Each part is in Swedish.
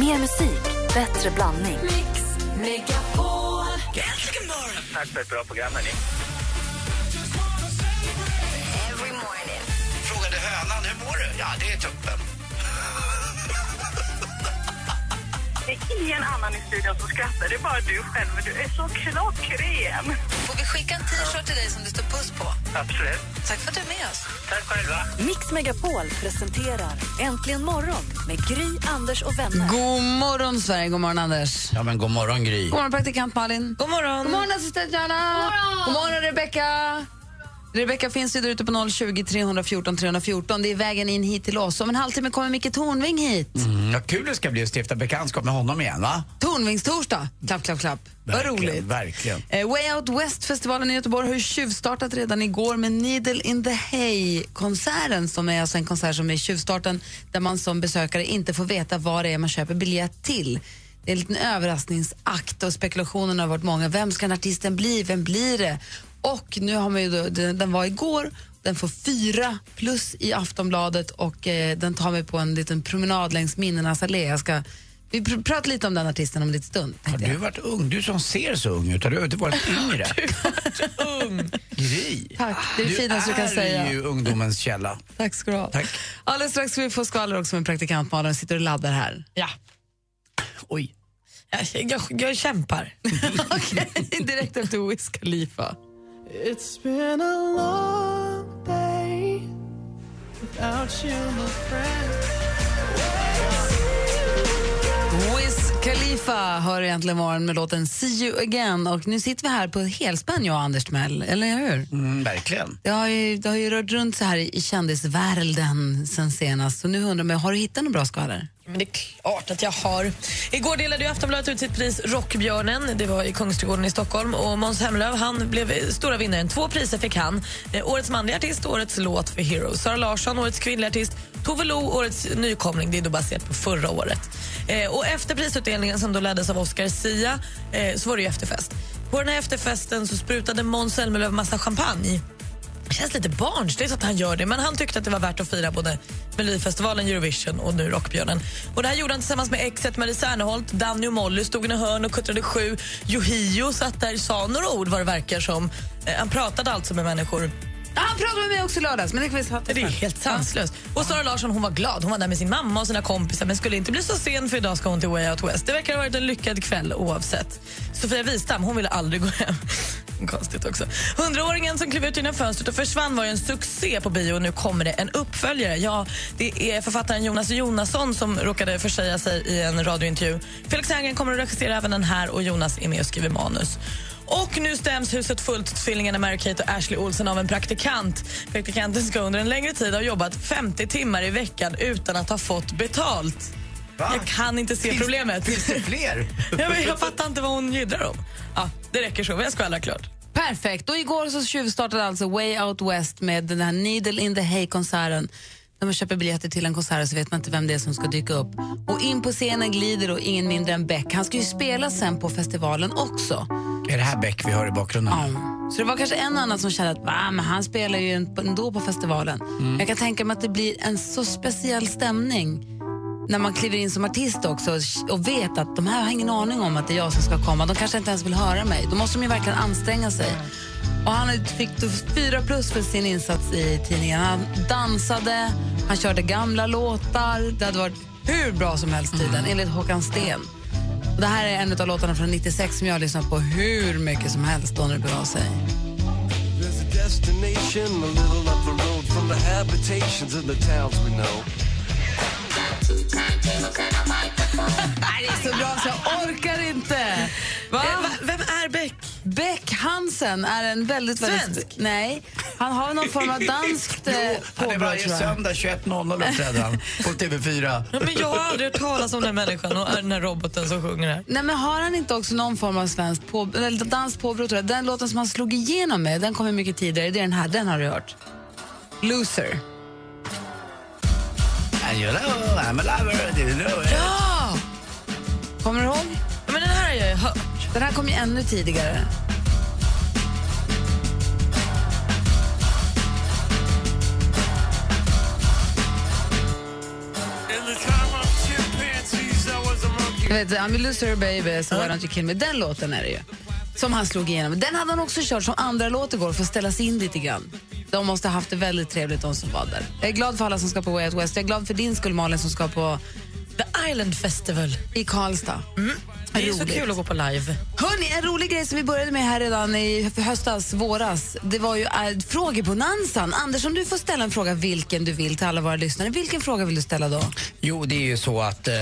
Mer musik, bättre blandning. Tack för ett bra program, hörni. Frågade hönan, hur mår du? Ja, det är toppen. Det är ingen annan i studion som skrattar, det är bara du själv. Du är så klockren. Vi skicka en t-shirt till dig som det står puss på? Absolut. Tack för att du är med oss. Tack själva. Mix Megapol presenterar Äntligen morgon med Gry, Anders och vänner. God morgon, Sverige. God morgon, Anders. Ja, men god morgon, Gry. God morgon, praktikant Malin. God morgon. God morgon, assistent Johanna. God morgon, Rebecka. Rebecka finns ju där ute på 020 314 314. Det är vägen in hit till oss. Om en halvtimme kommer Micke Tornving hit. Mm, vad kul det ska bli att stifta bekantskap med honom igen, va? Tornvingstorsdag. Klapp, klapp, klapp. Vad Verkligen, roligt. Verkligen. Eh, Way Out West-festivalen i Göteborg har ju tjuvstartat redan igår med Needle in the Hay-konserten som är alltså en konsert som är tjuvstarten där man som besökare inte får veta vad det är man köper biljett till. Det är en liten överraskningsakt och spekulationerna har varit många. Vem ska artisten bli? Vem blir det? Och nu har man ju då, den, den var igår, den får fyra plus i Aftonbladet och eh, den tar mig på en liten promenad längs minnenas allé. Jag ska, vi pr pratar lite om den artisten om en liten stund. Har du varit ung? Du som ser så ung ut, har du inte varit yngre? ung. Gry. Tack, det är det finaste du kan är säga. ju ungdomens källa. Tack ska du ha. Tack. Alldeles strax ska vi få skvaller också med praktikant Malin sitter och laddar här. Ja. Oj. Jag, jag, jag kämpar. Okej, direkt efter Wiz Khalifa. It's been a long day without you, my friend. Wiz Khalifa hör egentligen morgon med låten See you again och nu sitter vi här på helspänn jag och Anders Timell, eller hur? Mm, verkligen. Det har, ju, det har ju rört runt så här i kändisvärlden sen senast så nu undrar man, har du hittat några bra skvallrar? Men det är klart att jag har. Igår delade ju Aftonbladet ut sitt pris Rockbjörnen. Det var i Kungsträdgården i Stockholm. Och Måns Zelmerlöw han blev eh, stora vinnaren. Två priser fick han. Eh, årets manliga artist, årets låt för Heroes. Sara Larsson, årets kvinnliga artist. Tove Lo, årets nykomling. Det är då baserat på förra året. Eh, och efter prisutdelningen som då leddes av Oscar Sia eh, så var det ju efterfest. På den här efterfesten så sprutade Måns Zelmerlöw massa champagne. Det känns lite barnsligt att han gör det, men han tyckte att det var värt att fira både Melodifestivalen, Eurovision och nu Rockbjörnen. Och det här gjorde han tillsammans med exet Marie Serneholt. Danny och Molly stod i hörn och kuttrade sju. Yohio satt där, sa några ord vad det verkar som. Eh, han pratade alltså med människor. Ja, han pratade med mig också i lördags men det kan vi Det är helt sanslöst. Och Sara Larsson hon var glad. Hon var där med sin mamma och sina kompisar men skulle inte bli så sen för idag ska hon till Way Out West. Det verkar ha varit en lyckad kväll oavsett. Sofia Wistam hon ville aldrig gå hem. Konstigt också. Hundraåringen som klev ut genom fönstret och försvann var en succé på bio och nu kommer det en uppföljare. Ja, det är författaren Jonas Jonasson som råkade försäga sig i en radiointervju. Felix Herngren kommer att regissera även den här och Jonas är med och skriver manus. Och nu stäms huset fullt tvillingarna Mary-Kate och Ashley Olsen av en praktikant. Praktikanten ska under en längre tid ha jobbat 50 timmar i veckan utan att ha fått betalt. Va? Jag kan inte se Finns- problemet. Finns det fler? jag, vet- jag fattar inte vad hon jiddrar om. Ja, det räcker så. Vi har skvallrat klart. Perfekt. Och igår så tjuvstartade alltså Way Out West med den här Needle in the Hay-konserten. När man köper biljetter till en konsert så vet man inte vem det är som ska dyka upp. Och in på scenen glider då ingen mindre än Beck. Han ska ju spela sen på festivalen också. Är det här Beck vi hör i bakgrunden? Ja. Så det var kanske en och annan som kände att Va, men han spelar ju ändå på festivalen. Jag kan tänka mig att det blir en så speciell stämning när man kliver in som artist också och- och vet att de här har ingen aning om att det är jag som ska komma. De kanske inte ens vill höra mig. Då måste de ju verkligen anstränga sig. Och han fick då fyra plus för sin insats i tidningen. Han dansade, han körde gamla låtar. Det hade varit hur bra som helst tydligen, enligt Håkan Sten. Och det här är en av låtarna från 96 som jag har lyssnat på hur mycket som helst då när det begav sig. There's a destination a little up the road from the habitations of the towns we know. Nej, det är så bra så jag orkar inte. Va? Eh, va- Vem är Beck? Beck Hansen är en väldigt, väldigt... Svensk? Nej, han har någon form av danskt eh, Han är påbrå, varje söndag 21.00 uppträder han på TV4. Ja, men jag har aldrig hört talas om den människan och den här roboten som sjunger här. Nej, men har han inte också någon form av svensk på, eller danskt påbrå? Den låten som han slog igenom med, den kommer mycket tidigare. Det är den här, den har du hört. Loser. And you know I'm a lover, you know it? Ja! Kommer du ihåg? Ja, Men den här har jag ju hört. Den här kom ju ännu tidigare. Vet, I'm a loser baby, so why don't you kill me. Den låten är det ju. Som han slog igenom. Den hade han också kört som andra låt igår för att ställa sig in lite grann. De måste ha haft det väldigt trevligt de som var där. Jag är glad för alla som ska på Way Out West. Jag är glad för din skull Malin som ska på Island Festival. i Karlstad. Det är så Roligt. kul att gå på live. Hörni, en rolig grej som vi började med här redan i höstas, våras, det var ju äh, frågebonanzan. Anders, om du får ställa en fråga vilken du vill till alla våra lyssnare, vilken fråga vill du ställa då? Jo, det är ju så att eh,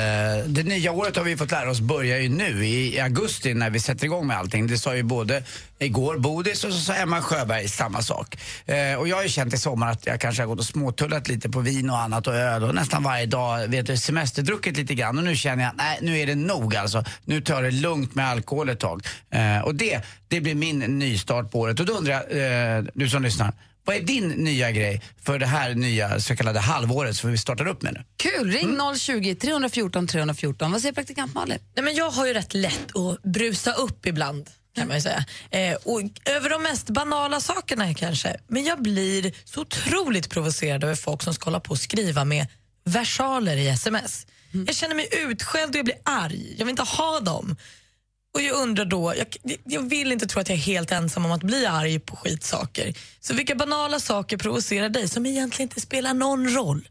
det nya året har vi fått lära oss börjar ju nu i, i augusti när vi sätter igång med allting. Det sa ju både igår Bodis och så sa Emma Sjöberg samma sak. Eh, och jag har ju känt i sommar att jag kanske har gått och småtullat lite på vin och annat och öl och nästan varje dag vet du, semesterdruckit lite grann och nu känner jag nej nu är det nog alltså. Nu tar jag det lugnt med alkohol ett tag. Eh, och det, det blir min nystart på året och då undrar jag, eh, du som lyssnar, vad är din nya grej för det här nya så kallade halvåret som vi startar upp med nu? Kul! Ring 020 314 314. Vad säger praktikant Malin? Nej, men jag har ju rätt lätt att brusa upp ibland. Kan man säga. Eh, och över de mest banala sakerna kanske. Men jag blir så otroligt provocerad över folk som ska hålla på och skriva med versaler i sms. Jag känner mig utskälld och jag blir arg. Jag vill inte ha dem. Och jag undrar då, jag, jag vill inte tro att jag är helt ensam om att bli arg på skitsaker. Så vilka banala saker provocerar dig som egentligen inte spelar någon roll?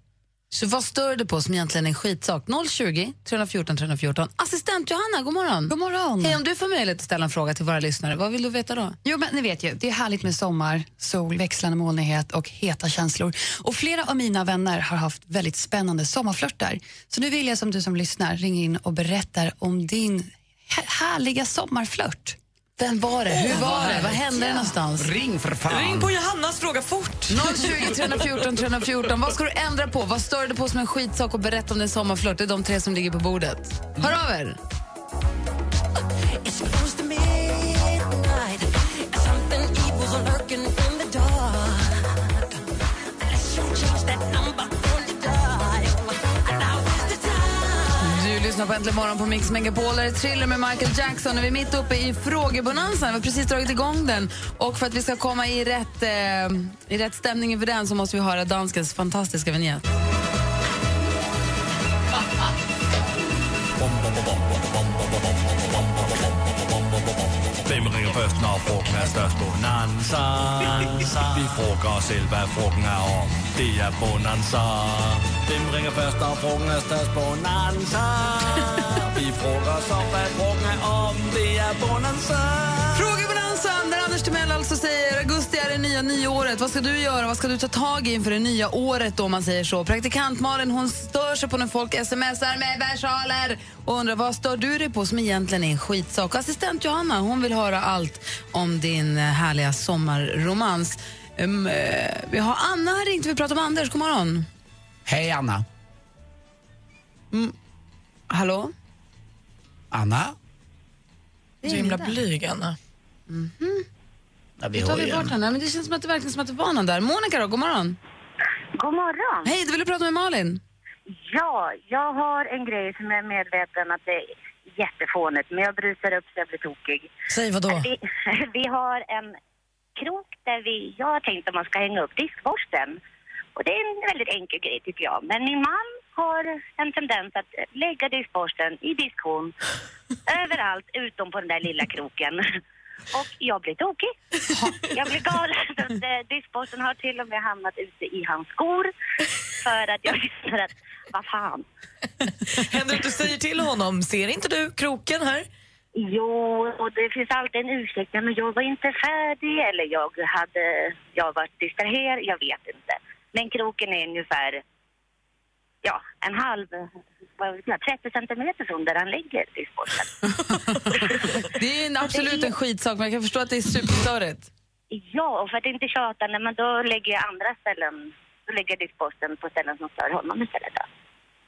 Så vad stör du på som egentligen är en skitsak? 020 314 314. Assistent Johanna, god morgon. God morgon. Hej, om du får möjlighet att ställa en fråga till våra lyssnare, vad vill du veta då? Jo, men ni vet ju, det är härligt med sommar, sol, växlande molnighet och heta känslor. Och flera av mina vänner har haft väldigt spännande sommarflörtar. Så nu vill jag som du som lyssnar ringa in och berättar om din hä- härliga sommarflört. Vem var det? Hur var det? Vad hände det någonstans? Ring för fan! Ring på Johannas fråga fort! 020 314 314. Vad ska du ändra på? Vad stör du på som en skitsak och berätta om din sommarflört? Det är de tre som ligger på bordet. Hör av er! Lyssnar på Äntligen morgon på Mix Megapol. Där är Thriller med Michael Jackson. Och vi är mitt uppe i frågebonanzan. Vi har precis dragit igång den. Och för att vi ska komma i rätt, eh, i rätt stämning inför den så måste vi höra danskens fantastiska vignett. Frugten er størst? Bonanza. Vi os selv, hvad frugten er om. Det er Bonanza. Hvem ringer først, når frugten er størst? Bonanza. Vi frågar os om, hvad frugten er om. Det er Bonanza. Frågebonanzan där Anders Timell alltså säger augusti nyåret. Vad ska du göra? Vad ska du ta tag i inför det nya året då man säger så? Praktikant Malin hon stör sig på när folk smsar med versaler och undrar vad stör du dig på som egentligen är en skitsak? Assistent Johanna hon vill höra allt om din härliga sommarromans. Um, vi har Anna har ringt vi pratar om Anders. God morgon. Hej Anna. Hallå? Anna? Så himla blyg, Anna. Ja, vi tar vi bort henne. Men det känns som att det verkligen som att det var någon där. Monica då, god morgon. God morgon. Hej, du ville prata med Malin. Ja, jag har en grej som jag är medveten att det är jättefånigt, men jag brusar upp så jag blir tokig. Säg vad då? Vi, vi har en krok där vi, jag har tänkt att man ska hänga upp diskborsten. Och det är en väldigt enkel grej tycker jag. Men min man har en tendens att lägga diskborsten i diskhon överallt utom på den där lilla kroken. Och jag blir tokig. Jag blir galen. Eh, Diskborsten har till och med hamnat ute i hans skor. För att jag känner att, vad fan. Händer att du säger till honom, ser inte du kroken här? Jo, och det finns alltid en ursäkt. Men jag var inte färdig eller jag hade, jag var distraherad. Jag vet inte. Men kroken är ungefär, ja, en halv, vad vet jag, 30 centimeter från där han lägger diskborsten. Det är en, absolut en skitsak, men jag kan förstå att det är superstörigt. Ja, och för att inte tjata, nej, men då lägger jag andra ställen, då lägger jag diskposten på ställen som stör honom istället. Då.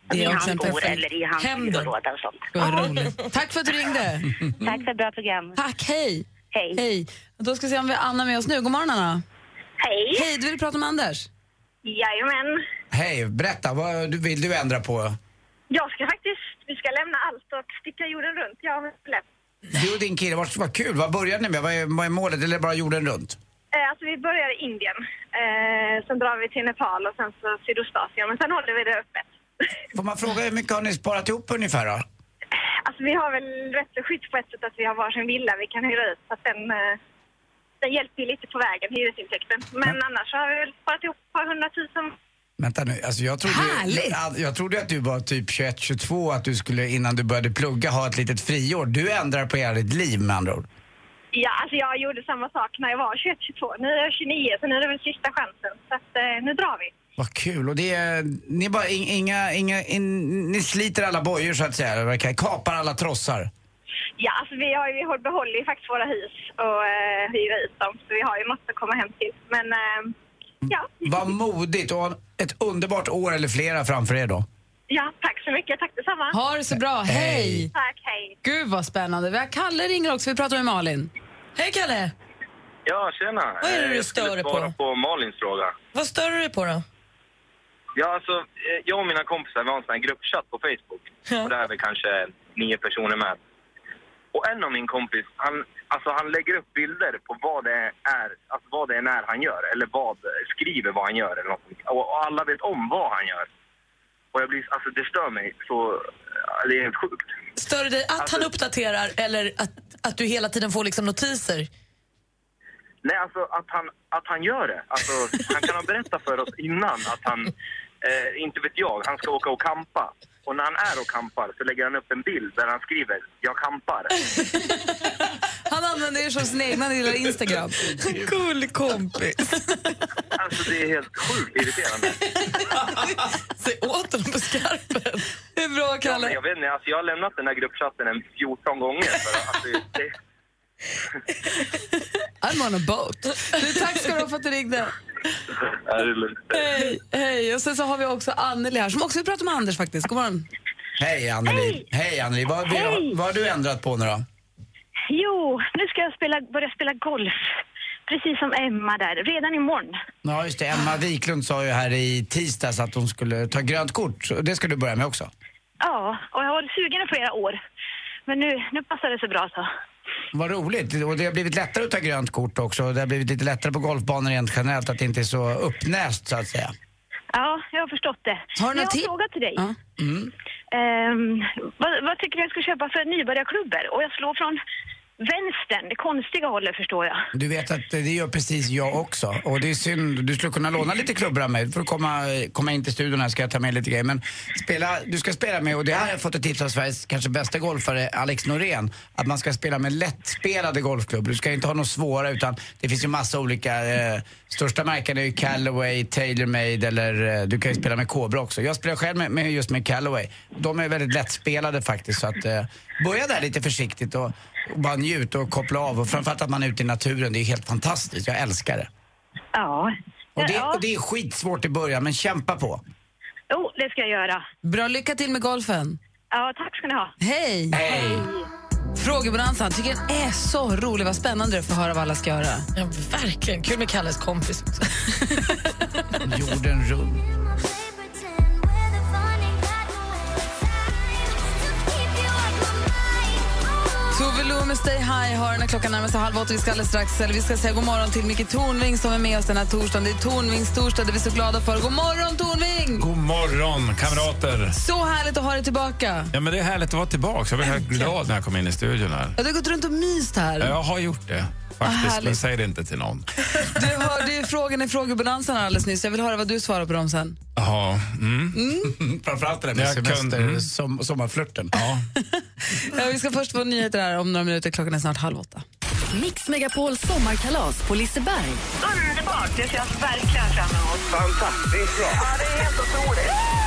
Det är I också hans perfekt eller i hans byrålåda och sånt. Vad. Tack för att du ringde. Tack för ett bra program. Tack, hej. Hej. Hej. Då ska vi se om vi har Anna med oss nu. God morgon, Anna. Hej. Hej, du vill prata med Anders? Jajamän. Hej, berätta, vad vill du ändra på? Jag ska faktiskt, vi ska lämna allt och sticka jorden runt, jag och min. Du och din kille, vad, vad kul, vad började ni med? Vad är, vad är målet? Eller bara jorden runt? Eh, alltså vi börjar i Indien, eh, sen drar vi till Nepal och sen så Sydostasien, men sen håller vi det öppet. Får man fråga hur mycket har ni sparat ihop ungefär då? Alltså vi har väl rätt så skydds på ett sätt att vi har varsin villa vi kan hyra ut. Så att den, eh, den hjälper ju lite på vägen, hyresintäkten. Men annars så har vi väl sparat ihop ett par hundratusen. Vänta nu, alltså jag trodde, Härligt! jag, jag trodde att du var typ 21-22, att du skulle innan du började plugga ha ett litet friår. Du ändrar på hela ditt liv med andra ord. Ja, alltså jag gjorde samma sak när jag var 21-22. Nu är jag 29, så nu är det väl sista chansen. Så att, eh, nu drar vi. Vad kul. Och det är, ni, bara, in- inga, inga, in, ni sliter alla bojor så att säga, kapar alla trossar. Ja, alltså vi, har, ju- vi har- behåller ju faktiskt våra hus och eh, hyra ut dem. Så vi har ju massor att komma hem till. Men eh, ja. Vad modigt och ett underbart år eller flera framför er då. ja, tack så mycket. Tack detsamma. Ha det så bra, hej! Tack, hej. Gud vad spännande. Vi har Kalle ringer också, vi pratar med Malin. Hej Kalle! Ja, tjena. Vad är det Eh, du jag skulle stör dig svara på? på Malins fråga. Vad stör du dig på då? Ja, alltså, eh, jag och mina kompisar vi har en sån här gruppchatt på Facebook. Och där är vi kanske nio personer med. Och en av min kompis, han, alltså, han lägger upp bilder på vad det är, alltså vad det är när han gör. Eller vad, skriver vad han gör eller något. Och, och alla vet om vad han gör. Och jag blir, alltså det stör mig så, det är helt sjukt. Stör det dig att Alltså- han uppdaterar eller att, att du hela tiden får liksom notiser? Nej, alltså att han, att han gör det. Alltså, han kan ha berättat för oss innan att han, eh, inte vet jag, han ska åka och kampa. Och när han är och kampar så lägger han upp en bild där han skriver “Jag kampar”. Han använder er som sin egna lilla Instagram. Cool kompis. Alltså det är helt sjukt irriterande. Säg åt honom på skarpen. Det är bra, Ja, men jag vet inte, alltså jag har lämnat den här gruppchatten en 14 gånger. För, alltså, det, I'm on a boat. Du, tack ska du ha för att du ringde. Hej, hej. Och sen så har vi också Anneli här som också vill prata med Anders faktiskt. God morgon. Hej Anneli. Hej, Anneli. Vad, Hej. vad har du ändrat på nu då? Jo, nu ska jag spela, börja spela golf. Precis som Emma där, redan imorgon. Ja, just det. Emma Wiklund sa ju här i tisdags att hon skulle ta grönt kort. Det ska du börja med också. Ja, och jag har varit sugen i flera år. Men nu, nu passar det så bra så. Vad roligt. Och det har blivit lättare att ta grönt kort också. Det har blivit lite lättare på golfbanor rent generellt att det inte är så uppnäst så att säga. Ja, jag har förstått det. Har du jag har en fråga till dig. Mm. Ehm, vad, vad tycker du jag ska köpa för nybörjarklubbor? Och jag slår från vänstern, det konstiga hållet förstår jag. Du vet att det gör precis jag också. Och det är synd, du skulle kunna låna lite klubbor av mig för att komma, komma in till studion här ska jag ta med lite grejer. Men spela, du ska spela med, och det här har jag fått ett tips av Sveriges kanske bästa golfare, Alex Norén, att man ska spela med lättspelade golfklubbor. Du ska inte ha något svåra utan det finns ju massa olika, eh, största märken är ju Callaway, TaylorMade eller eh, du kan ju spela med Cobra också. Jag spelar själv med, med just med Callaway. De är väldigt lättspelade faktiskt så att eh, börja där lite försiktigt och, och bara njut och koppla av och framförallt att man är ute i naturen, det är helt fantastiskt. Jag älskar det. Ja. Och det, och det är skitsvårt i början men kämpa på. Jo, det ska jag göra. Bra, lycka till med golfen. Ja, tack ska ni ha. Hej! Hej! Frågebonanzan, tycker den är så rolig. Vad spännande det är att få höra vad alla ska göra. Ja, verkligen. Kul med Kalles kompis också. Jorden runt. Tove Lo med Stay High har när klockan närmar sig halv åtta. Vi ska alldeles strax, eller vi ska säga god morgon till Micke Tornving som är med oss den här torsdagen. Det är Tornvings torsdag, det är vi så glada för. God morgon Tornving! God morgon, kamrater. Så härligt att ha dig tillbaka. Ja, men det är härligt att vara tillbaka. Jag blev helt glad när jag kom in i studion här. Ja, du har gått runt och myst här. Jag har gjort det, faktiskt. Men säg det inte till någon. Du hörde ju frågan i frågebonanzan alldeles nyss. Jag vill höra vad du svarar på dem sen. Ja, mm. Framförallt det där med semester, mm. som, sommarflörten. Ja. Ja, vi ska först få nyheter här om några minuter. Klockan är snart halv åtta. Mix Megapols sommarkalas på Liseberg. Underbart, det jag verkligen fram emot. Fantastiskt bra. Ja, det är helt otroligt.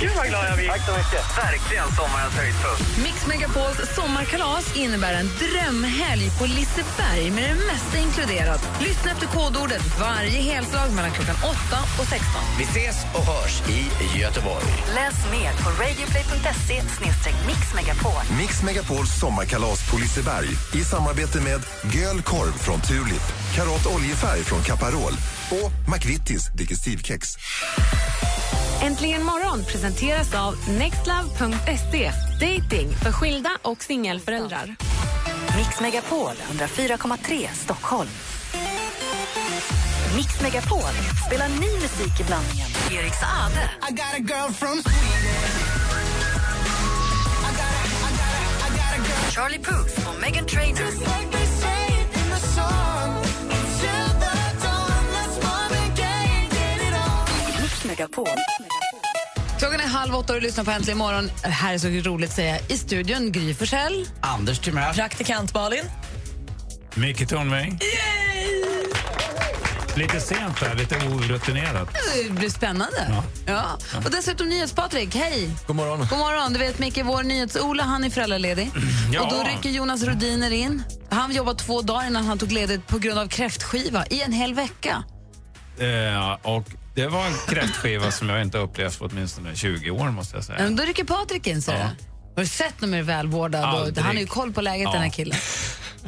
Gud vad glad jag blir. Tack så mycket. Verkligen sommarens höjdpunkt. Mix Megapols sommarkalas innebär en drömhelg på Liseberg med det mesta inkluderat. Lyssna efter kodordet varje helslag mellan klockan 8 och 16. Vi ses och hörs i Göteborg. Läs mer på radioplay.se mixmegapol. Mix Megapols sommarkalas på Liseberg i samarbete med Göl korv från Tulip, Karat oljefärg från Caparol och McVittys Digestivkex. Äntligen morgon presenteras av nextlove.se. Dating för skilda och singelföräldrar. Mix Megapol 104,3 Stockholm. Mix Megapol spelar ny musik i blandningen. Erik Saade. I got a girl from Sweden. I got a Charlie Puth och Meghan Trainor. Mix Megapol. Klockan är halv åtta och du lyssnar på Äntligen morgon. Här är så roligt att säga. I studion Gry Forssell. Anders Timell. Praktikant Malin. Micke Tornving. Lite sent där, lite orutinerat. Det blir spännande. Ja. Och dessutom NyhetsPatrik, hej! God morgon. God morgon. Du vet Micke, vår NyhetsOla, han är föräldraledig. Ja. Och då rycker Jonas Rodiner in. Han jobbade två dagar innan han tog ledigt på grund av kräftskiva i en hel vecka. Eh, och det var en kräftskiva som jag inte upplevt på åtminstone 20 år måste jag säga. Men Då rycker Patrik in, säger Ja. Har du sett när de är välvårdad? Aldrig. han har ju koll på läget, Ja. den här killen.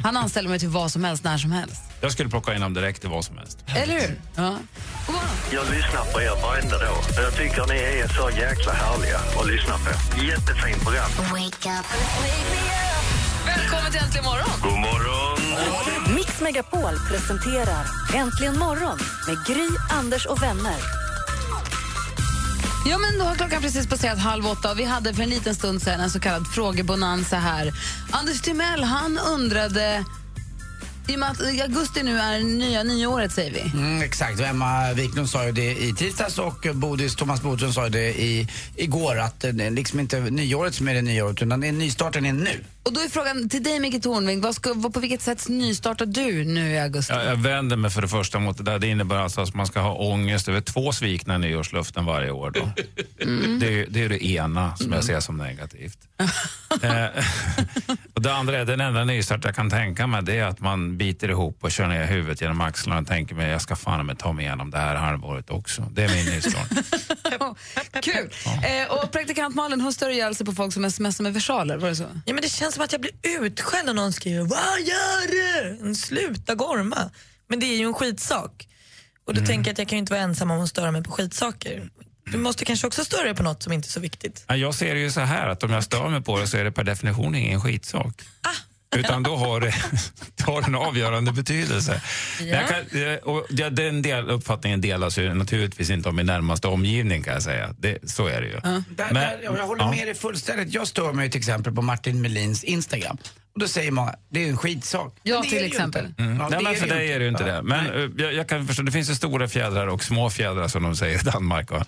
Han anställer mig till vad som helst, när som helst. Jag skulle plocka in dem direkt till vad som helst. Eller hur? Ja. Jag lyssnar på er varenda dag. Jag tycker ni är så jäkla härliga att lyssna på. Jättefint program. Välkommen till Äntligen morgon! God morgon! Mix Megapol presenterar Äntligen morgon med Gry, Anders och vänner. Ja, men då har klockan precis passerat halv åtta och vi hade för en liten stund sedan en så kallad frågebonanza här. Anders Timell, han undrade... I och med att augusti nu är nya nyåret, säger vi. Mm, exakt, Emma Wiklund sa ju det i tisdags och Bodis, Thomas Bodström sa ju det i, igår att det är liksom inte nyåret som är det nya året utan det är nystarten är nu. Och då är frågan till dig, Micke Tornving, vad ska, vad, på vilket sätt nystartar du nu i augusti? Jag, jag vänder mig för det första mot det där. Det innebär alltså att man ska ha ångest över två svikna nyårslöften varje år. Då. Det, är- det är det ena som jag ser som negativt. eh, och det andra är, den enda nystart jag kan tänka mig det är att man biter ihop och kör ner huvudet genom axlarna och tänker mig jag ska fan med ta mig igenom det här halvåret också. Det är min nystart. Kul! Eh, och praktikant Malin, hon stör ihjäl sig på folk som smsar med versaler, var det så? Ja, men det känns som att jag blir utskälld när någon skriver Vad gör du? Sluta gorma. Men det är ju en skitsak. Och då tänker jag att jag kan inte vara ensam om att störa mig på skitsaker. Du måste kanske också störa dig på något som inte är så viktigt. Ja, Jag ser det ju så här att om jag stör mig på det så är det per definition ingen skitsak. Utan då har det, det har en avgörande betydelse. Jag kan, eh, och ja, den del, uppfattningen delas ju naturligtvis inte av min närmaste omgivning kan jag säga. Det, så är det ju. Där, Men- där, jag håller ja. med dig fullständigt. Jag stör mig till exempel på Martin Melins Instagram. Och då säger man, det är en skitsak. Ja, till exempel. Mm. Ja, Nej, men för dig är det ju inte Ja, det. Men eh, jag, jag kan förstå, det finns ju stora fjädrar och små fjädrar som de säger i Danmark. Va?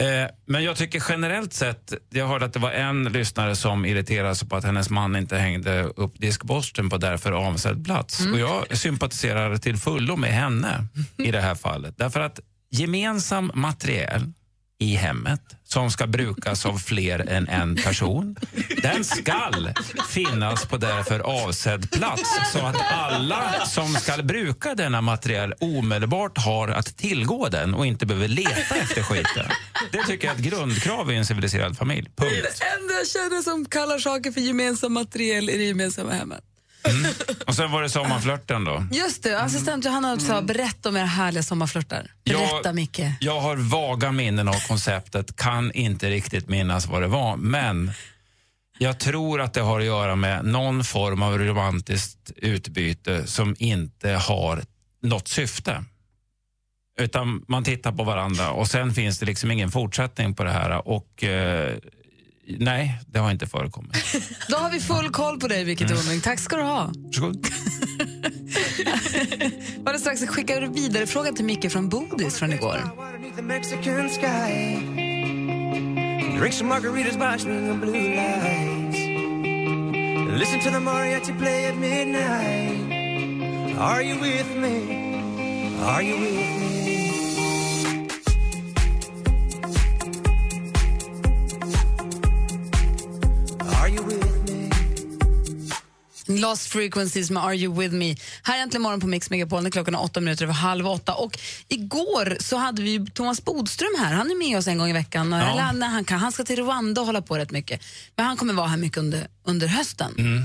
Eh, men jag tycker generellt sett, jag hörde att det var en lyssnare som irriterade sig på att hennes man inte hängde upp diskborsten på därför avsedd plats. Och jag sympatiserar till fullo med henne i det här fallet. Därför att gemensam materiel i hemmet som ska brukas av fler än en person. Den skall finnas på därför avsedd plats så att alla som ska bruka denna materiel omedelbart har att tillgå den och inte behöver leta efter skiten. Det tycker jag är ett grundkrav i en civiliserad familj. Punkt. Det enda jag känner som kallar saker för gemensam materiel i det gemensamma hemmet. Och sen var det sommarflörten då. Just det, assistent Johanna sa berätta om era härliga sommarflörtar. Berätta Jag- Micke. Jag har vaga minnen av konceptet, kan inte riktigt minnas vad det var. Men jag tror att det har att göra med någon form av romantiskt utbyte som inte har något syfte. Utan man tittar på varandra och sen finns det liksom ingen fortsättning på det här. Och eh, nej, det har inte förekommit. Då har vi full koll på dig, Micke Tornving. Tack ska du ha. Varsågod. Alldeles strax skickar du vidare frågan till Micke från Bodis från igår. The. Drink some margaritas by string of blue lights. Listen to the mariachi play at midnight. Are you with me? Are you with me? Lost Frequencies med Are You With Me. Här är äntligen morgon på Mix Megapol när klockan är åtta minuter över halv åtta. Och igår så hade vi Thomas Bodström här. Han är med oss en gång i veckan. Ja. Eller när han, kan. han ska till Rwanda och hålla på rätt mycket. Men han kommer vara här mycket under, under hösten. Mm.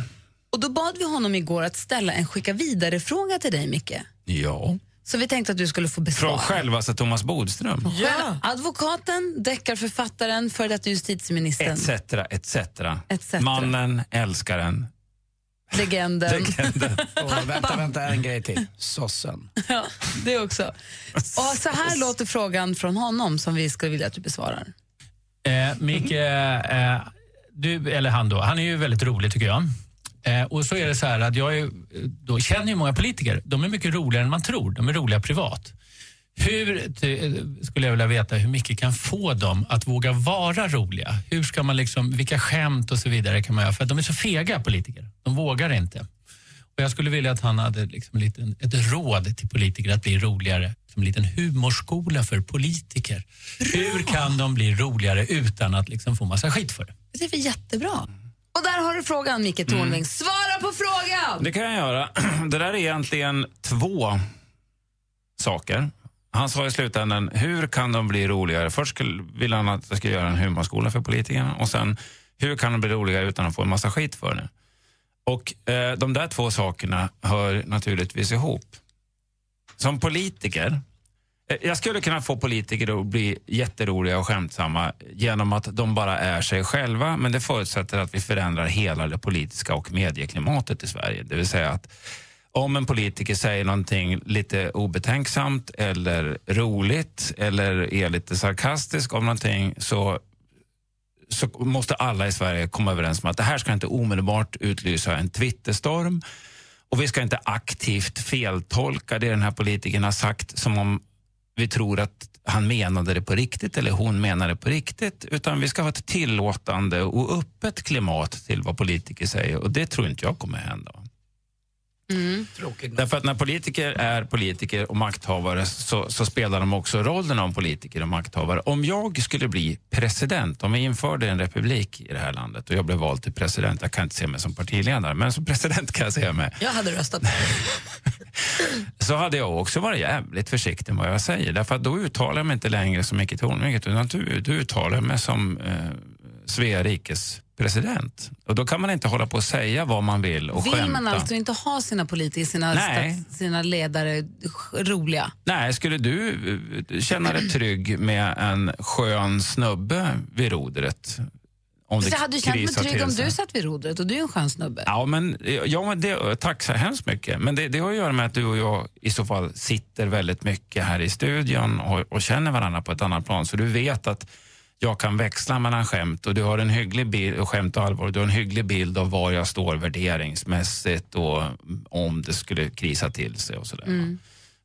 Och då bad vi honom igår att ställa en skicka vidare-fråga till dig, Micke. Ja. Så vi tänkte att du skulle få besvara. Från självaste Thomas Bodström. Ja. Advokaten, deckarförfattaren, före detta justitieministern, Etc, etc. Etc. Mannen, älskaren, legenden. legenden. Och vänta, vänta, en grej till. Sossen. Ja, det också. Och så här låter frågan från honom som vi skulle vilja att du besvarar. Eh, Micke, eh, du, eller han då, han är ju väldigt rolig tycker jag. Eh, och så är det så här att jag är, då känner ju många politiker. De är mycket roligare än man tror. De är roliga privat. Hur, ty- skulle jag vilja veta, hur mycket kan få dem att våga vara roliga? Hur ska man liksom, vilka skämt och så vidare kan man göra? För de är så fega politiker. De vågar inte. Och jag skulle vilja att han hade liksom en liten, ett råd till politiker att bli roligare. Som en liten humorskola för politiker. Hur kan de bli roligare utan att liksom få massa skit för det? Det är väl jättebra. Och där har du frågan, Micke Tornving. Svara på frågan! Det kan jag göra. Det där är egentligen två saker. Han sa i slutändan, hur kan de bli roligare? Först skulle, ville han att jag skulle göra en humorskola för politikerna och sen, hur kan de bli roligare utan att få en massa skit för det? Och eh, de där två sakerna hör naturligtvis ihop. Som politiker, Eh, jag skulle kunna få politiker att bli jätteroliga och skämtsamma genom att de bara är sig själva, men det förutsätter att vi förändrar hela det politiska och medieklimatet i Sverige. Det vill säga att om en politiker säger någonting lite obetänksamt eller roligt eller är lite sarkastisk om någonting så, så måste alla i Sverige komma överens om att det här ska inte omedelbart utlysa en Twitterstorm och vi ska inte aktivt feltolka det den här politikern har sagt som om vi tror att han menade det på riktigt eller hon menade det på riktigt. Utan vi ska ha ett tillåtande och öppet klimat till vad politiker säger och det tror inte jag kommer hända. Därför att när politiker är politiker och makthavare så, så spelar de också rollen av politiker och makthavare. Om jag skulle bli president, om vi införde en republik i det här landet och jag blev vald till president, jag kan inte se mig som partiledare, men som president kan jag se mig. Jag hade röstat så hade jag också varit jävligt försiktig med vad jag säger. Därför att då uttalar jag mig inte längre som Micke Tornving, utan du, du uttalar mig som eh, Svea rikes president. Och då kan man inte hålla på och säga vad man vill och Vill skämta. man alltså inte ha sina politiker, sina, stats, sina ledare roliga? Nej, skulle du eh, känna dig trygg med en skön snubbe vid rodret? Om Så jag hade ju känt mig trygg om du satt vid rodret och du är en skön snubbe. Ja, men, ja, men det, tack så hemskt mycket. Men det, det har att göra med att du och jag i så fall sitter väldigt mycket här i studion och, och känner varandra på ett annat plan. Så du vet att jag kan växla mellan skämt och du har en hygglig bild, och skämt och allvar, du har en hygglig bild av var jag står värderingsmässigt och om det skulle krisa till sig och sådär. Mm.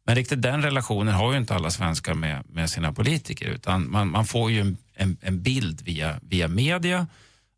Men riktigt den relationen har ju inte alla svenskar med, med sina politiker utan man, man får ju en, en, en bild via, via media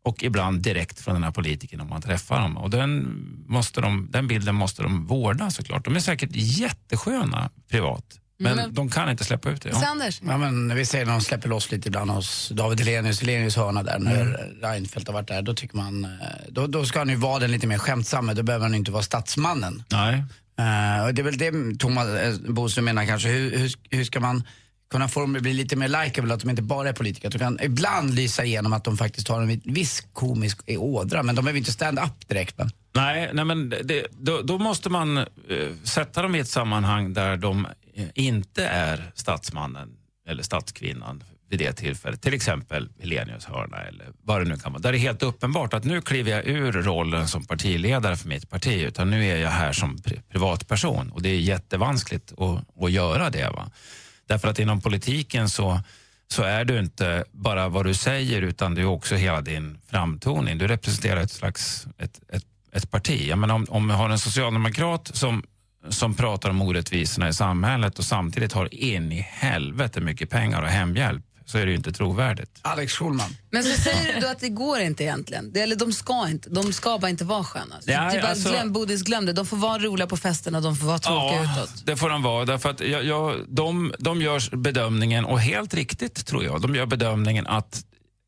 och ibland direkt från den här politikern om man träffar dem. Och den, måste de, den bilden måste de vårda såklart. De är säkert jättesköna privat men, Men- de kan inte släppa ut det. Sanders? Ja, men vi ser när de släpper loss lite ibland hos David Hellenius, Hellenius hörna där, när Mm. Reinfeldt har varit där. Då tycker man, eh, då, då ska han ju vara den lite mer skämtsamme, då behöver han inte vara statsmannen. Nej. Eh, och det är väl det Thomas uh, Bodström menar kanske, hur, hur, hur ska man kunna få dem att bli lite mer likeable, att de inte bara är politiker. Att de kan ibland lysa igenom att de faktiskt har en viss komisk ådra, men de behöver inte stand-up direkt. Men. Nej, nej men det, då, då måste man eh, sätta dem i ett sammanhang där de eh, Eh, inte är statsmannen eller statskvinnan vid det tillfället. Till exempel Helenius hörna eller vad det nu kan vara. Där det är helt uppenbart att nu kliver jag ur rollen som partiledare för mitt parti utan nu är jag här som pri- privatperson och det är jättevanskligt att, att göra det. Va? Därför att inom politiken så så är du inte bara vad du säger utan du är också hela din framtoning. Du representerar ett slags ett, ett, ett parti. Jag menar, om, om vi har en socialdemokrat som, som pratar om orättvisorna i samhället och samtidigt har in i helvete mycket pengar och hemhjälp så är det ju inte trovärdigt. Alex Schulman. Men så säger du då att det går inte egentligen? Det, eller de ska inte, de ska bara inte vara sköna. Så Ja, typ alltså- glöm, Bodis, glöm det. De får vara roliga på festerna, de får vara tråkiga utåt. det får de vara. Därför att jag, jag, de, de gör bedömningen, och helt riktigt tror jag, de gör bedömningen att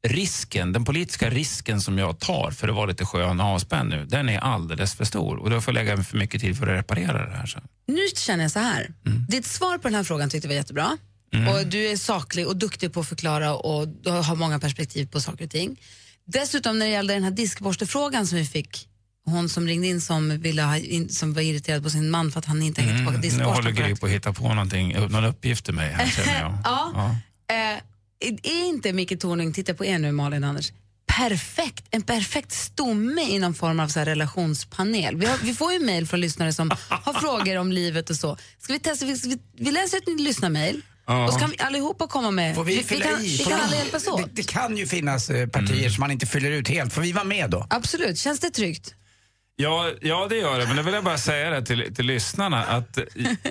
risken, den politiska risken som jag tar för att vara lite skön och avspänd nu, den är alldeles för stor. Och då får jag lägga för mycket tid för att reparera det här sen. Nu känner jag så här. Ditt svar på den här frågan tyckte jag var jättebra. Mm. Och Du är saklig och duktig på att förklara och du har många perspektiv på saker och ting. Dessutom när det gällde den här diskborstefrågan som vi fick, hon som ringde in som, ville ha som var irriterad på sin man för att han inte hängde tillbaka Mm, nu diskborsten. håller för Gry på att hitta på någonting, någon uppgift till mig här känner jag. Ja. Eh, är inte Micke Tornving, titta på er nu Malin Anders, perfekt, en perfekt stomme i någon form av så här relationspanel. Vi, har, vi får ju mejl från lyssnare som har frågor om livet och så. Ska vi testa, vi, vi, vi läser ett lyssnarmail Ja. och så kan vi allihopa komma med. Får vi, vi, fylla kan, vi kan vi- alla hjälpas åt. Det, det kan ju finnas eh, partier Mm. som man inte fyller ut helt. Får vi vara med då? Absolut, känns det tryggt? Ja, ja, det gör det. Men då vill jag bara säga det till, till lyssnarna att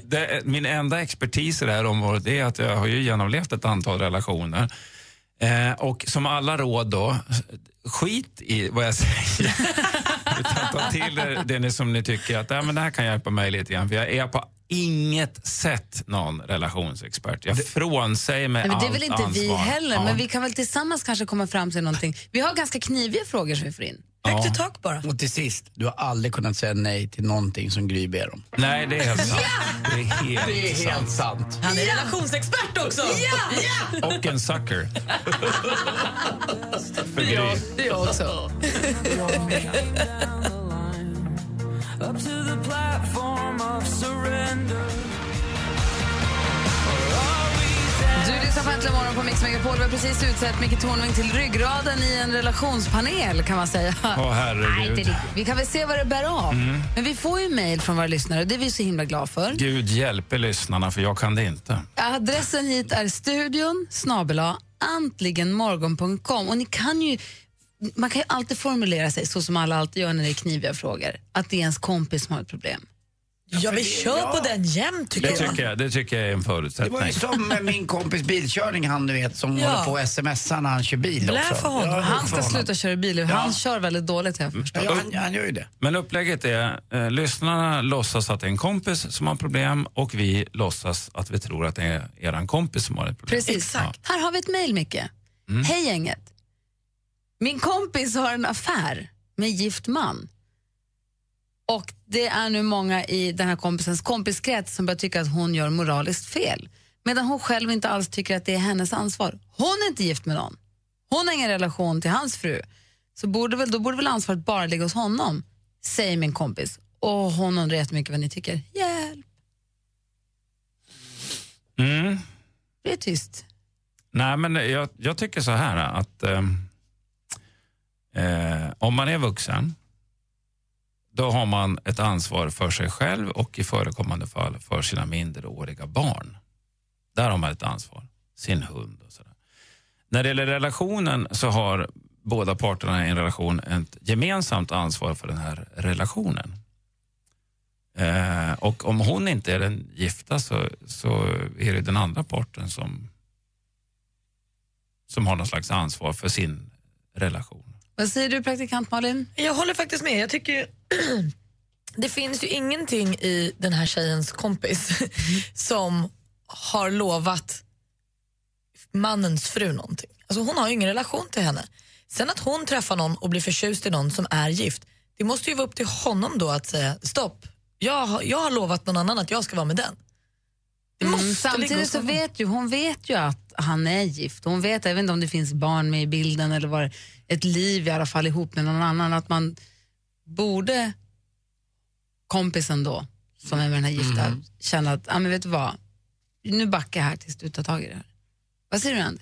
det, min enda expertis i det här området är att jag har ju genomlevt ett antal relationer. Eh, och som alla råd då, skit i vad jag säger. Utan ta till er det ni som ni tycker att ja, men det här kan hjälpa mig lite grann. För jag är på inget sätt någon relationsexpert. Jag frånsäger mig Nej, men det är allt väl inte vi ansvar. heller, Ja. men vi kan väl tillsammans kanske komma fram till någonting. Vi har ganska kniviga frågor som vi får in. Högt i tak bara. Och till sist, du har aldrig kunnat säga nej till någonting som Gry ber om. Nej, det är helt sant. Det är helt, Det är helt sant. sant. Han är relationsexpert också! Ja! Och en sucker. För Det är jag, Gry. det är jag också. Up to the platform Äntligen morgon på Mix Megapol. Vi har precis utsett Micke Tornving till ryggraden i en relationspanel kan man säga. Åh, herregud. Nej. Vi kan väl se vad det bär av. Mm. Men vi får ju mejl från våra lyssnare det är vi så himla glada för. Gud hjälper lyssnarna, för jag kan det inte. Adressen hit är studion snabela antligenmorgon.com och ni kan ju man kan ju alltid formulera sig så som alla alltid gör när det är kniviga frågor. Att det är ens kompis som har ett problem. Ja, vi kör på den jämt tycker Det jag. tycker jag, det tycker jag är en Det var förutsättning. ju som med min kompis bilkörning, han du vet som Ja. håller på och smsar när han kör bil Blä också. för honom. Ja, Han för ska honom. sluta köra bil. Han kör väldigt dåligt jag förstått. Ja, han, han gör ju det. Men upplägget är, eh, lyssnarna låtsas att det är en kompis som har problem och vi låtsas att vi tror att det är eran kompis som har ett problem. Precis. Här har vi ett mejl, Micke. Mm. Hej gänget. Min kompis har en affär med gift man. Och det är nu många i den här kompisens kompiskrets som börjar tycka att hon gör moraliskt fel. Medan hon själv inte alls tycker att det är hennes ansvar. Hon är inte gift med någon. Hon har ingen relation till hans fru. Så borde väl, då borde väl ansvaret bara ligga hos honom, säger min kompis. Och hon undrar jättemycket vad ni tycker. Hjälp, Mm. det är tyst. Nej, men jag, jag tycker så här att eh, eh, om man är vuxen då har man ett ansvar för sig själv och i förekommande fall för sina minderåriga barn. Där har man ett ansvar. Sin hund och sådär. När det gäller relationen så har båda parterna i en relation ett gemensamt ansvar för den här relationen. Eh, och om hon inte är den gifta så, så är det den andra parten som som har någon slags ansvar för sin relation. Vad säger du praktikant Malin? Jag håller faktiskt med. Jag tycker det finns ju ingenting i den här tjejens kompis som har lovat mannens fru någonting. Alltså hon har ju ingen relation till henne. Sen att hon träffar någon och blir förtjust i någon som är gift, det måste ju vara upp till honom då att säga stopp. Jag har, jag har lovat någon annan att jag ska vara med den. Mm, samtidigt så vet ju hon vet ju att han är gift. Hon vet, inte om det finns barn med i bilden eller var ett liv i alla fall ihop med någon annan, att man borde kompisen då, som är med den här gifta, Mm. känna att, ja men vet du vad, nu backar jag här tills du tar tag i det här. Vad säger du Andy?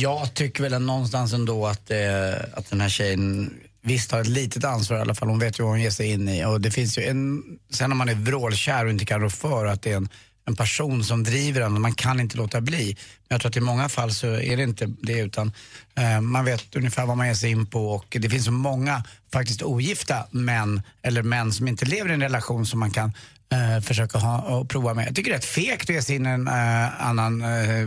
Jag tycker väl någonstans ändå att, eh, att den här tjejen visst har ett litet ansvar i alla fall. Hon vet ju vad hon ger sig in i. Och det finns ju en, sen när man är vrålkär och inte kan rå för att det är en, en person som driver en och man kan inte låta bli. Men jag tror att i många fall så är det inte det utan eh, man vet ungefär vad man ger sig in på och det finns så många faktiskt ogifta män eller män som inte lever i en relation som man kan eh, försöka ha och prova med. Jag tycker det är rätt fegt att ge sig in i en eh, annan, eh,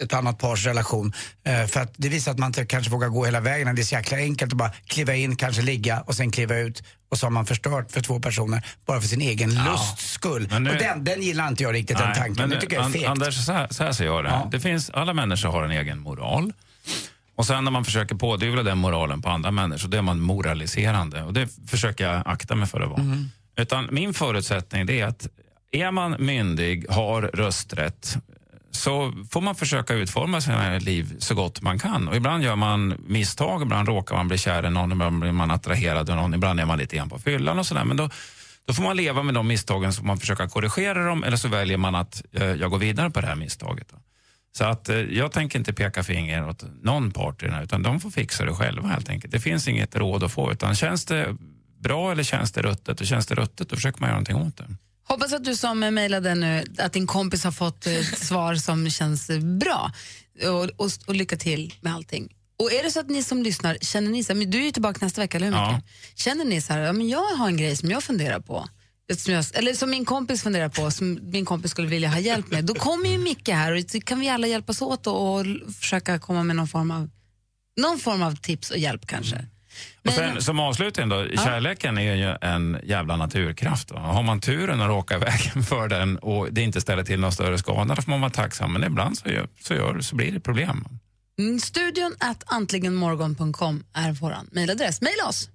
ett annat pars relation. Eh, för att det visar att man inte kanske vågar gå hela vägen. Det är så jäkla enkelt att bara kliva in, kanske ligga och sen kliva ut. Och så har man förstört för två personer bara för sin egen lusts skull. Nu- Och den, den gillar inte jag riktigt, den Nej, tanken. men Det tycker jag är fegt. Anders, så här, så här ser jag det. det finns, alla människor har en egen moral. Och sen när man försöker pådyvla den moralen på andra människor, då är man moraliserande. Och det försöker jag akta mig för att vara. Mm. Utan min förutsättning det är att är man myndig, har rösträtt, så får man försöka utforma sina liv så gott man kan. Och ibland gör man misstag, ibland råkar man bli kär i någon, ibland blir man attraherad av någon, ibland är man lite grann på fyllan och sådär. Men då, då får man leva med de misstagen, så får man försöka korrigera dem eller så väljer man att eh, jag går vidare på det här misstaget. Då. Så att eh, jag tänker inte peka finger åt någon part i den här, utan de får fixa det själva helt enkelt. Det finns inget råd att få, utan känns det bra eller känns det ruttet? Och känns det ruttet, då försöker man göra någonting åt det. Hoppas att du som mejlade nu, att din kompis har fått ett svar som känns eh, bra. Och, och, och lycka till med allting. Och är det så att ni som lyssnar, känner ni så här, men du är ju tillbaka nästa vecka, eller hur Ja. Känner ni så här, ja, men jag har en grej som jag funderar på, som jag, eller som min kompis funderar på, som min kompis skulle vilja ha hjälp med, då kommer ju Micke här och så kan vi alla hjälpas åt och, och försöka komma med någon form av, någon form av tips och hjälp kanske. Och sen, som avslutning då, kärleken är ju en jävla naturkraft. Va? Har man turen att råka vägen för den och det inte ställer till någon större skada, då får man vara tacksam. Men ibland så, gör, så, gör, så blir det problem. Mm, Studion at antligenmorgon.com är vår mejladress. Mejla oss!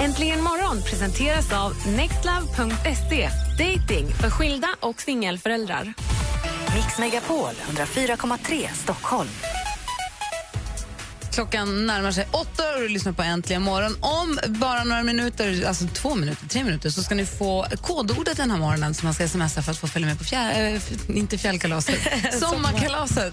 Äntligen morgon presenteras av nextlove.se. Dating för skilda och singelföräldrar. Mix Megapol 104,3 Stockholm. Klockan närmar sig åtta och du lyssnar på Äntligen morgon. Om bara några minuter, alltså två minuter, tre minuter, så ska ni få kodordet den här morgonen som man ska smsa för att få följa med på fjär, äh, inte fjällkalaset, sommarkalaset.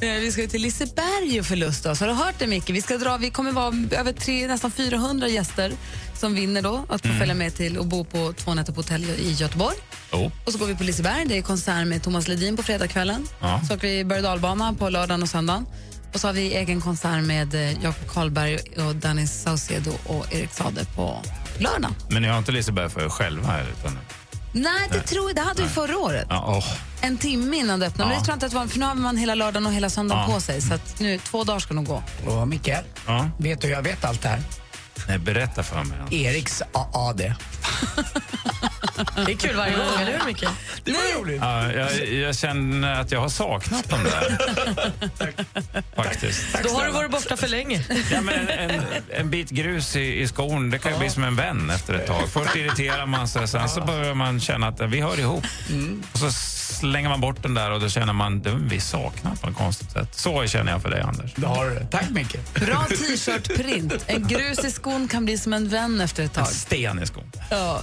Eh, vi ska till Liseberg och förlusta oss. Har du hört det, Micke? Vi, ska dra, vi kommer vara över tre, nästan 400 gäster som vinner då att få Mm. följa med till och bo på två nätter på hotell i Göteborg. Oh. Och så går vi på Liseberg. Det är konsert med Thomas Ledin på fredagskvällen. Ja. Så åker vi berg och dalbana på lördagen och söndagen. Och så har vi egen konsert med eh, Jakob Karlberg och Danny Saucedo och Erik Sade på lördagen. Men ni har inte Liseberg för er själva? Här, utan, Nej, det, Nej. tror jag, det hade vi förra året. ja, åh. En timme innan det öppnade. Men Ja. det tror jag inte att det var, för nu har man hela lördagen och hela söndagen Ja. på sig. Så att nu, två dagar ska nog gå. Och Micke, Ja. vet du jag vet allt det här? Nej, berätta för mig. Eriks AAD. Det är kul varje gång, eller hur Micke? Det var roligt. Ja, jag, jag känner att jag har saknat dem där. Faktiskt. Då har du varit borta för länge. Ja, men en, en, en bit grus i, i skon, det kan ju bli som en vän efter ett tag. Först irriterar man sig, sen så börjar man känna att vi hör ihop. Och så slänger man bort den där och då känner man att vi saknar på ett konstigt sätt. Så känner jag för dig, Anders. Det har du. Tack Micke. Bra t-shirt-print. En grus i skon kan bli som en vän efter ett En tag. sten i skon. Ja.